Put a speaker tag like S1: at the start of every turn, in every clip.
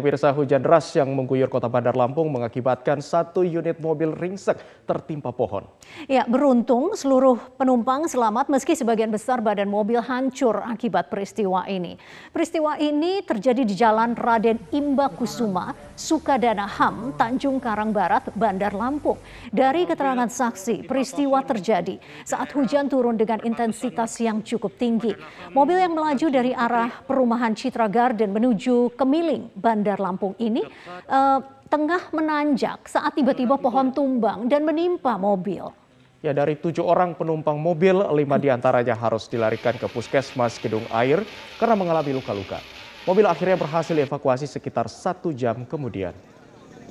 S1: pemirsa hujan deras yang mengguyur kota Bandar Lampung mengakibatkan satu unit mobil ringsek tertimpa pohon.
S2: Ya, beruntung seluruh penumpang selamat meski sebagian besar badan mobil hancur akibat peristiwa ini. Peristiwa ini terjadi di Jalan Raden Imba Kusuma, Sukadana Ham, Tanjung Karang Barat, Bandar Lampung. Dari keterangan saksi, peristiwa terjadi saat hujan turun dengan intensitas yang cukup tinggi. Mobil yang melaju dari arah perumahan Citra Garden menuju Kemiling, Bandar Lampung ini uh, tengah menanjak saat tiba-tiba pohon tumbang dan menimpa mobil.
S1: Ya dari tujuh orang penumpang mobil, lima di antaranya harus dilarikan ke puskesmas Gedung Air karena mengalami luka-luka. Mobil akhirnya berhasil dievakuasi sekitar satu jam kemudian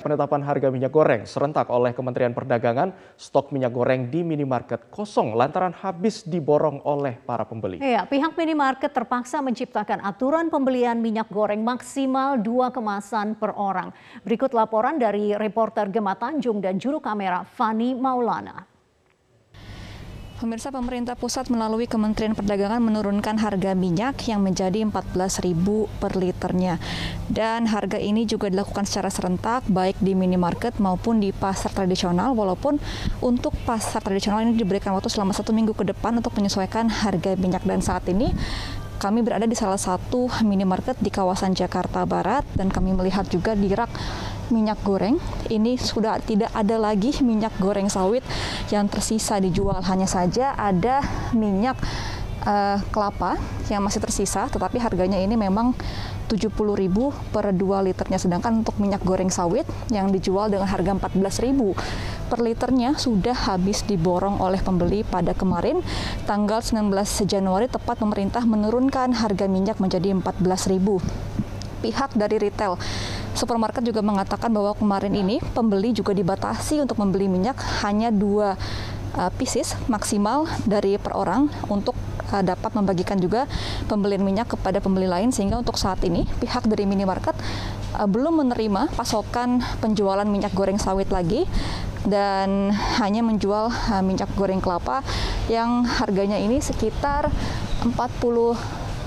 S1: penetapan harga minyak goreng serentak oleh Kementerian Perdagangan, stok minyak goreng di minimarket kosong lantaran habis diborong oleh para pembeli.
S2: Iya, pihak minimarket terpaksa menciptakan aturan pembelian minyak goreng maksimal dua kemasan per orang. Berikut laporan dari reporter Gema Tanjung dan juru kamera Fani Maulana.
S3: Pemirsa pemerintah pusat melalui Kementerian Perdagangan menurunkan harga minyak yang menjadi 14.000 per liternya. Dan harga ini juga dilakukan secara serentak baik di minimarket maupun di pasar tradisional walaupun untuk pasar tradisional ini diberikan waktu selama satu minggu ke depan untuk menyesuaikan harga minyak dan saat ini kami berada di salah satu minimarket di kawasan Jakarta Barat dan kami melihat juga di rak minyak goreng. Ini sudah tidak ada lagi minyak goreng sawit yang tersisa dijual. Hanya saja ada minyak uh, kelapa yang masih tersisa, tetapi harganya ini memang 70.000 per 2 liternya. Sedangkan untuk minyak goreng sawit yang dijual dengan harga 14.000 per liternya sudah habis diborong oleh pembeli pada kemarin tanggal 19 Januari tepat pemerintah menurunkan harga minyak menjadi 14.000 pihak dari retail supermarket juga mengatakan bahwa kemarin ini pembeli juga dibatasi untuk membeli minyak hanya dua uh, pieces maksimal dari per orang untuk uh, dapat membagikan juga pembelian minyak kepada pembeli lain sehingga untuk saat ini pihak dari minimarket uh, belum menerima pasokan penjualan minyak goreng sawit lagi dan hanya menjual uh, minyak goreng kelapa yang harganya ini sekitar 40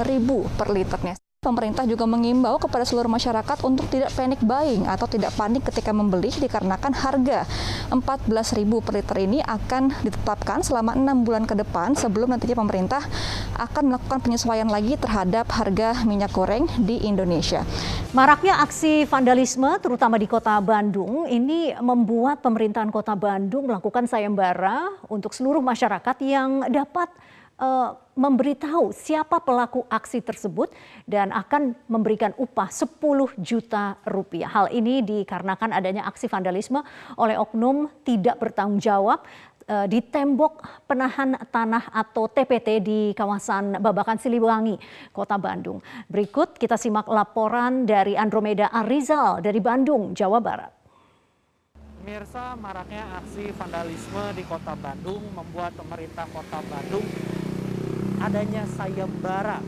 S3: ribu per liternya. Pemerintah juga mengimbau kepada seluruh masyarakat untuk tidak panic buying atau tidak panik ketika membeli dikarenakan harga 14.000 per liter ini akan ditetapkan selama enam bulan ke depan sebelum nantinya pemerintah akan melakukan penyesuaian lagi terhadap harga minyak goreng di Indonesia.
S2: Maraknya aksi vandalisme terutama di kota Bandung ini membuat pemerintahan kota Bandung melakukan sayembara untuk seluruh masyarakat yang dapat uh, memberitahu siapa pelaku aksi tersebut dan akan memberikan upah 10 juta rupiah. Hal ini dikarenakan adanya aksi vandalisme oleh oknum tidak bertanggung jawab uh, di tembok penahan tanah atau TPT di kawasan Babakan Siliwangi, Kota Bandung. Berikut kita simak laporan dari Andromeda Arizal dari Bandung, Jawa Barat.
S4: Pemirsa, maraknya aksi vandalisme di Kota Bandung membuat pemerintah Kota Bandung adanya sayembara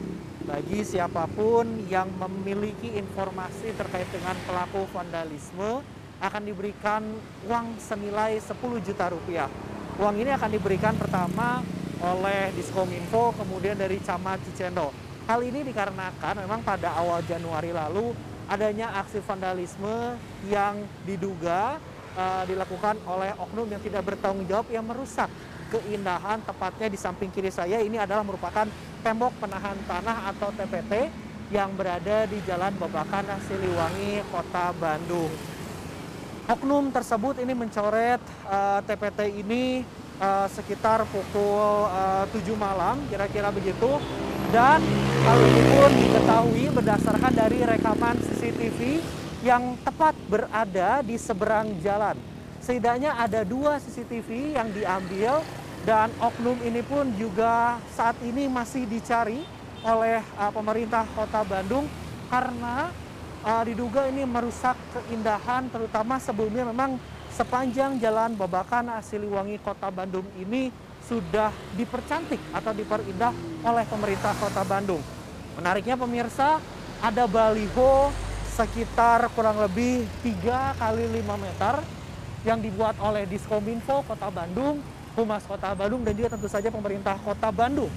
S4: bagi siapa pun yang memiliki informasi terkait dengan pelaku vandalisme akan diberikan uang senilai 10 juta rupiah. Uang ini akan diberikan pertama oleh Diskominfo kemudian dari Camat Cicendo. Hal ini dikarenakan memang pada awal Januari lalu adanya aksi vandalisme yang diduga uh, dilakukan oleh oknum yang tidak bertanggung jawab yang merusak keindahan tepatnya di samping kiri saya ini adalah merupakan tembok penahan tanah atau TPT yang berada di Jalan Babakan Siliwangi, Kota Bandung. Oknum tersebut ini mencoret uh, eh, TPT ini uh, sekitar pukul uh, eh, 7 malam, kira-kira begitu. Dan hal ini pun diketahui berdasarkan dari rekaman CCTV yang tepat berada di seberang jalan setidaknya ada dua CCTV yang diambil dan oknum ini pun juga saat ini masih dicari oleh uh, pemerintah kota Bandung karena uh, diduga ini merusak keindahan terutama sebelumnya memang sepanjang jalan Babakan Siliwangi kota Bandung ini sudah dipercantik atau diperindah oleh pemerintah kota Bandung. Menariknya pemirsa ada baliho sekitar kurang lebih 3 kali 5 meter yang dibuat oleh Diskominfo Kota Bandung, Humas Kota Bandung, dan juga tentu saja pemerintah Kota Bandung.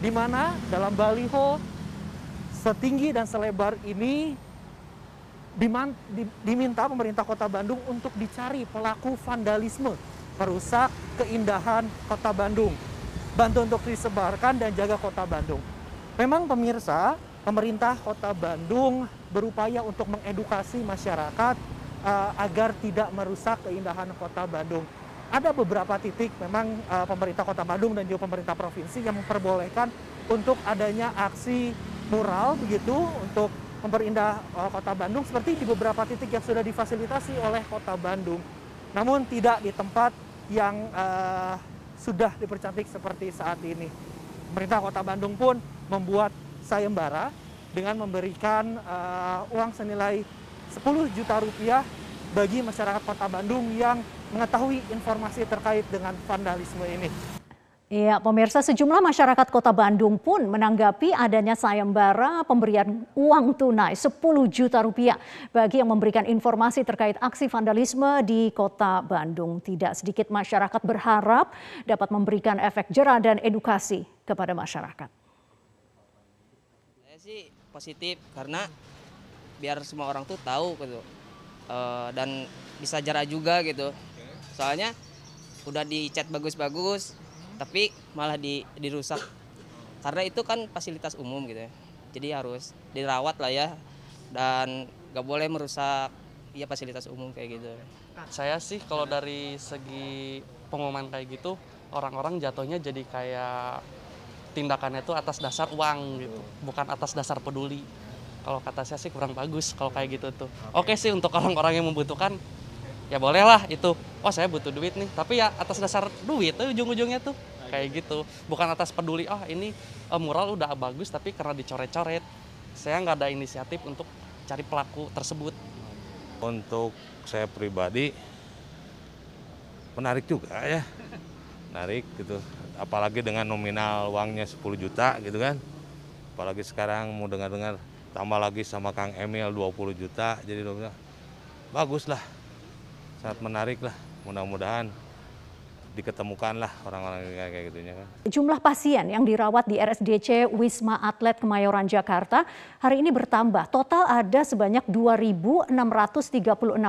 S4: Di mana dalam baliho setinggi dan selebar ini diminta pemerintah Kota Bandung untuk dicari pelaku vandalisme merusak keindahan Kota Bandung. Bantu untuk disebarkan dan jaga Kota Bandung. Memang pemirsa, pemerintah Kota Bandung berupaya untuk mengedukasi masyarakat uh, agar tidak merusak keindahan Kota Bandung. Ada beberapa titik memang uh, pemerintah Kota Bandung dan juga pemerintah provinsi yang memperbolehkan untuk adanya aksi mural begitu untuk memperindah uh, Kota Bandung seperti di beberapa titik yang sudah difasilitasi oleh Kota Bandung. Namun tidak di tempat yang uh, sudah dipercantik seperti saat ini. Pemerintah Kota Bandung pun membuat sayembara dengan memberikan uh, uang senilai 10 juta rupiah bagi masyarakat Kota Bandung yang mengetahui informasi terkait dengan vandalisme ini.
S2: Ya, pemirsa sejumlah masyarakat Kota Bandung pun menanggapi adanya sayembara pemberian uang tunai 10 juta rupiah bagi yang memberikan informasi terkait aksi vandalisme di Kota Bandung. Tidak sedikit masyarakat berharap dapat memberikan efek jerah dan edukasi kepada masyarakat.
S5: Saya sih positif karena biar semua orang tuh tahu gitu uh, dan bisa jarak juga gitu. Soalnya udah dicat bagus-bagus, tapi malah di, dirusak. Karena itu kan fasilitas umum gitu ya. Jadi harus dirawat lah ya. Dan gak boleh merusak ya fasilitas umum kayak gitu.
S6: Saya sih kalau dari segi pengumuman kayak gitu orang-orang jatuhnya jadi kayak tindakannya itu atas dasar uang gitu bukan atas dasar peduli kalau kata saya sih kurang bagus kalau kayak gitu tuh. Oke. Sih untuk orang-orang yang membutuhkan ya bolehlah itu. Oh saya butuh duit nih. Tapi ya atas dasar duit tuh ujung-ujungnya tuh. Kayak gitu. Bukan atas peduli ah ini uh, mural udah bagus tapi karena dicoret-coret. Saya nggak ada inisiatif untuk cari pelaku tersebut.
S7: Untuk saya pribadi menarik juga ya. Menarik gitu. Apalagi dengan nominal uangnya 10 juta gitu kan. Apalagi sekarang mau dengar-dengar tambah lagi sama Kang Emil 20 juta jadi bagus lah sangat menarik lah mudah-mudahan diketemukan lah orang-orang kayak gitunya kan.
S2: Jumlah pasien yang dirawat di RSDC Wisma Atlet Kemayoran Jakarta hari ini bertambah. Total ada sebanyak 2.636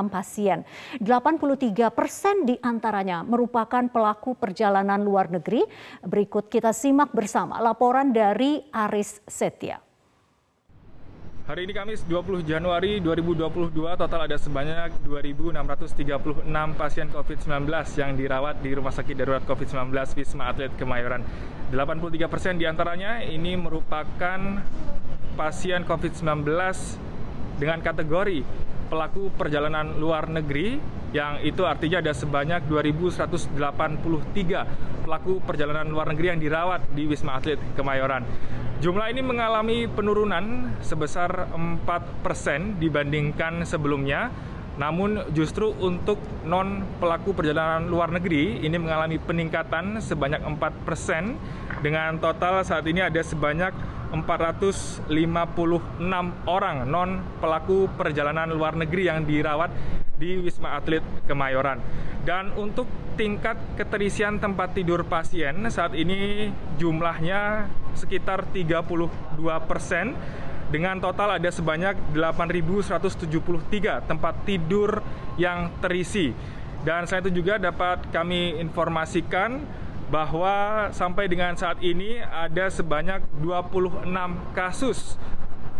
S2: pasien. 83 persen di antaranya merupakan pelaku perjalanan luar negeri. Berikut kita simak bersama laporan dari Aris Setia.
S8: Hari ini Kamis 20 Januari 2022 total ada sebanyak 2.636 pasien COVID-19 yang dirawat di Rumah Sakit Darurat COVID-19 Wisma Atlet Kemayoran. 83 persen di antaranya ini merupakan pasien COVID-19 dengan kategori pelaku perjalanan luar negeri yang itu artinya ada sebanyak 2.183 pelaku perjalanan luar negeri yang dirawat di Wisma Atlet Kemayoran. Jumlah ini mengalami penurunan sebesar 4% dibandingkan sebelumnya. Namun justru untuk non pelaku perjalanan luar negeri ini mengalami peningkatan sebanyak 4% dengan total saat ini ada sebanyak 456 orang non pelaku perjalanan luar negeri yang dirawat di Wisma Atlet Kemayoran. Dan untuk tingkat keterisian tempat tidur pasien saat ini jumlahnya sekitar 32 persen dengan total ada sebanyak 8.173 tempat tidur yang terisi. Dan selain itu juga dapat kami informasikan bahwa sampai dengan saat ini ada sebanyak 26 kasus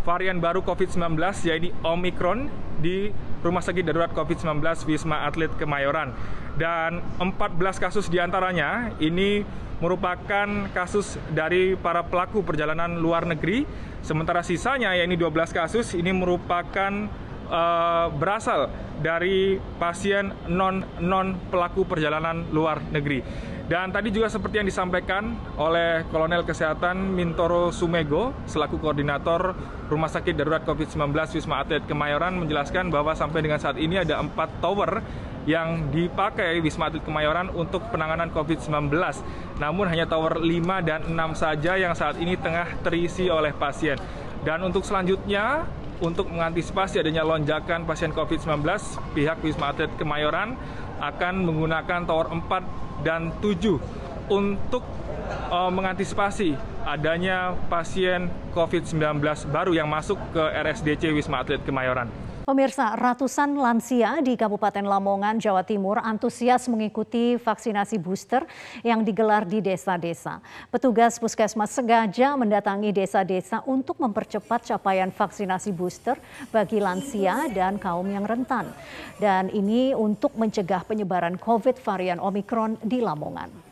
S8: varian baru COVID-19 yaitu Omicron di Rumah Sakit Darurat COVID-19 Wisma Atlet Kemayoran. Dan 14 kasus di antaranya ini merupakan kasus dari para pelaku perjalanan luar negeri. Sementara sisanya yakni 12 kasus ini merupakan uh, berasal dari pasien non non pelaku perjalanan luar negeri. Dan tadi juga seperti yang disampaikan oleh Kolonel Kesehatan Mintoro Sumego selaku koordinator Rumah Sakit Darurat COVID-19 Wisma Atlet Kemayoran menjelaskan bahwa sampai dengan saat ini ada empat tower yang dipakai Wisma Atlet Kemayoran untuk penanganan COVID-19. Namun hanya tower 5 dan 6 saja yang saat ini tengah terisi oleh pasien. Dan untuk selanjutnya, untuk mengantisipasi adanya lonjakan pasien COVID-19, pihak Wisma Atlet Kemayoran akan menggunakan tower 4 dan 7 untuk uh, mengantisipasi adanya pasien COVID-19 baru yang masuk ke RSDC Wisma Atlet Kemayoran.
S2: Pemirsa, ratusan lansia di Kabupaten Lamongan, Jawa Timur antusias mengikuti vaksinasi booster yang digelar di desa-desa. Petugas puskesmas sengaja mendatangi desa-desa untuk mempercepat capaian vaksinasi booster bagi lansia dan kaum yang rentan. Dan ini untuk mencegah penyebaran COVID varian Omikron di Lamongan.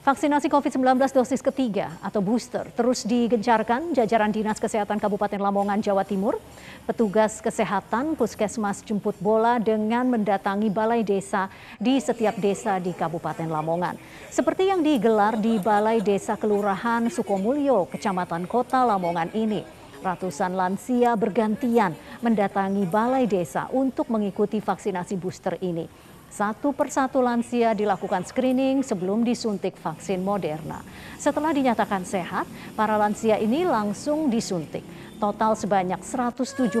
S2: Vaksinasi COVID-19 dosis ketiga atau booster terus digencarkan jajaran Dinas Kesehatan Kabupaten Lamongan, Jawa Timur. Petugas kesehatan puskesmas jemput bola dengan mendatangi balai desa di setiap desa di Kabupaten Lamongan. Seperti yang digelar di Balai Desa Kelurahan Sukomulyo, Kecamatan Kota Lamongan ini. Ratusan lansia bergantian mendatangi balai desa untuk mengikuti vaksinasi booster ini. Satu persatu lansia dilakukan screening sebelum disuntik vaksin Moderna. Setelah dinyatakan sehat, para lansia ini langsung disuntik. Total sebanyak 175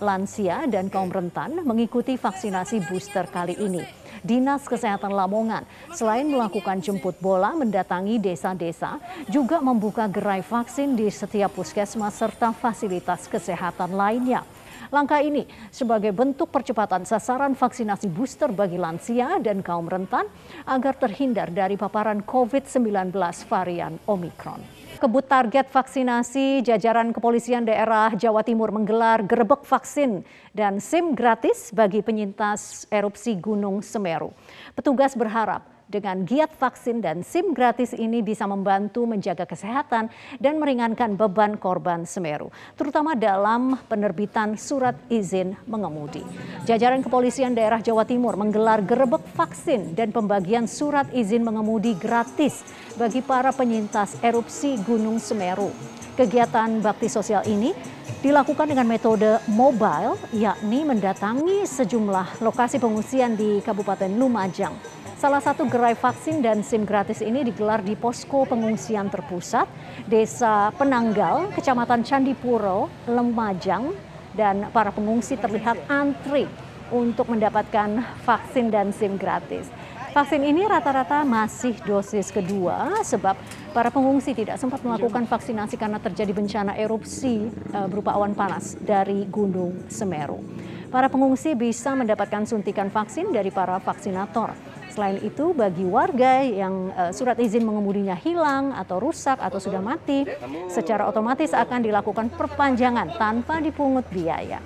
S2: lansia dan kaum rentan mengikuti vaksinasi booster kali ini. Dinas Kesehatan Lamongan selain melakukan jemput bola mendatangi desa-desa, juga membuka gerai vaksin di setiap puskesmas serta fasilitas kesehatan lainnya. Langkah ini sebagai bentuk percepatan sasaran vaksinasi booster bagi lansia dan kaum rentan agar terhindar dari paparan COVID-19 varian Omikron. Kebut target vaksinasi, jajaran kepolisian daerah Jawa Timur menggelar gerebek vaksin dan SIM gratis bagi penyintas erupsi Gunung Semeru. Petugas berharap dengan giat vaksin dan SIM gratis ini bisa membantu menjaga kesehatan dan meringankan beban korban Semeru, terutama dalam penerbitan surat izin mengemudi. Jajaran kepolisian daerah Jawa Timur menggelar gerebek vaksin dan pembagian surat izin mengemudi gratis bagi para penyintas erupsi Gunung Semeru. Kegiatan bakti sosial ini dilakukan dengan metode mobile, yakni mendatangi sejumlah lokasi pengungsian di Kabupaten Lumajang. Salah satu gerai vaksin dan SIM gratis ini digelar di posko pengungsian terpusat Desa Penanggal, Kecamatan Candipuro, Lemajang, dan para pengungsi terlihat antri untuk mendapatkan vaksin dan SIM gratis. Vaksin ini rata-rata masih dosis kedua sebab para pengungsi tidak sempat melakukan vaksinasi karena terjadi bencana erupsi eh, berupa awan panas dari Gunung Semeru. Para pengungsi bisa mendapatkan suntikan vaksin dari para vaksinator. Selain itu, bagi warga yang uh, surat izin mengemudinya hilang atau rusak atau sudah mati, secara otomatis akan dilakukan perpanjangan tanpa dipungut biaya.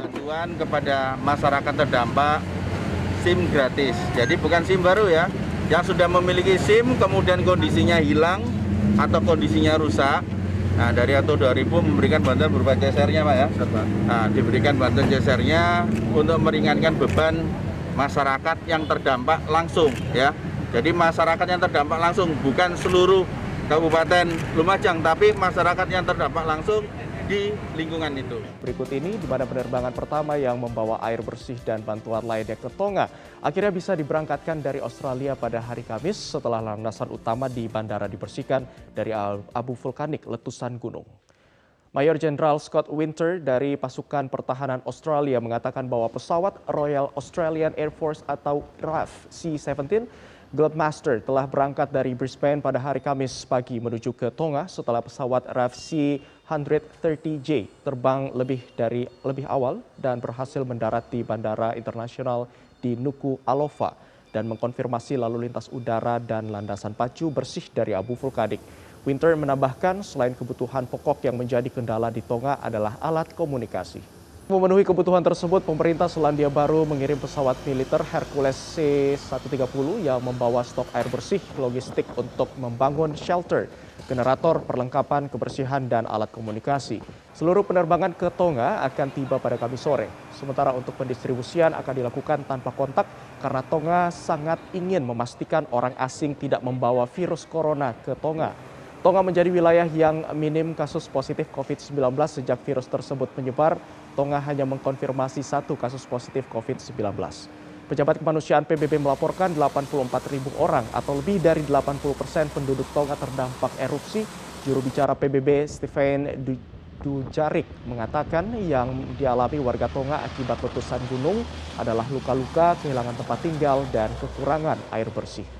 S9: Bantuan kepada masyarakat terdampak SIM gratis. Jadi bukan SIM baru ya. Yang sudah memiliki SIM kemudian kondisinya hilang atau kondisinya rusak, Nah, dari atau 2000 memberikan bantuan berupa cesernya, Pak ya. Nah, diberikan bantuan cesernya untuk meringankan beban masyarakat yang terdampak langsung ya. Jadi masyarakat yang terdampak langsung bukan seluruh Kabupaten Lumajang, tapi masyarakat yang terdampak langsung di lingkungan itu.
S1: Berikut ini di mana penerbangan pertama yang membawa air bersih dan bantuan lainnya ke Tonga akhirnya bisa diberangkatkan dari Australia pada hari Kamis setelah landasan utama di bandara dibersihkan dari abu vulkanik letusan gunung. Mayor Jenderal Scott Winter dari pasukan pertahanan Australia mengatakan bahwa pesawat Royal Australian Air Force atau RAF C-17 Globemaster telah berangkat dari Brisbane pada hari Kamis pagi menuju ke Tonga setelah pesawat RAF C-130J terbang lebih dari lebih awal dan berhasil mendarat di Bandara Internasional di Nuku Alofa dan mengkonfirmasi lalu lintas udara dan landasan pacu bersih dari abu vulkanik. Winter menambahkan selain kebutuhan pokok yang menjadi kendala di Tonga adalah alat komunikasi. Memenuhi kebutuhan tersebut, pemerintah Selandia Baru mengirim pesawat militer Hercules C-130 yang membawa stok air bersih logistik untuk membangun shelter, generator, perlengkapan kebersihan, dan alat komunikasi. Seluruh penerbangan ke Tonga akan tiba pada Kamis sore. Sementara untuk pendistribusian akan dilakukan tanpa kontak karena Tonga sangat ingin memastikan orang asing tidak membawa virus corona ke Tonga. Tonga menjadi wilayah yang minim kasus positif COVID-19 sejak virus tersebut menyebar Tonga hanya mengkonfirmasi satu kasus positif COVID-19. Pejabat kemanusiaan PBB melaporkan 84 ribu orang atau lebih dari 80 persen penduduk Tonga terdampak erupsi. Juru bicara PBB Stephen Dujarik mengatakan yang dialami warga Tonga akibat letusan gunung adalah luka-luka, kehilangan tempat tinggal, dan kekurangan air bersih.